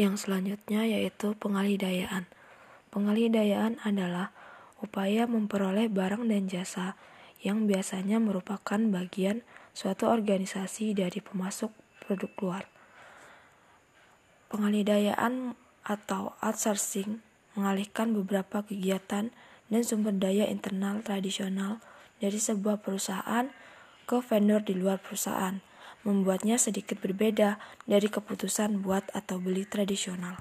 Yang selanjutnya yaitu pengalidayaan. Pengalidayaan adalah upaya memperoleh barang dan jasa yang biasanya merupakan bagian suatu organisasi dari pemasok produk luar. Pengalidayaan atau outsourcing mengalihkan beberapa kegiatan dan sumber daya internal tradisional dari sebuah perusahaan ke vendor di luar perusahaan, membuatnya sedikit berbeda dari keputusan buat atau beli tradisional.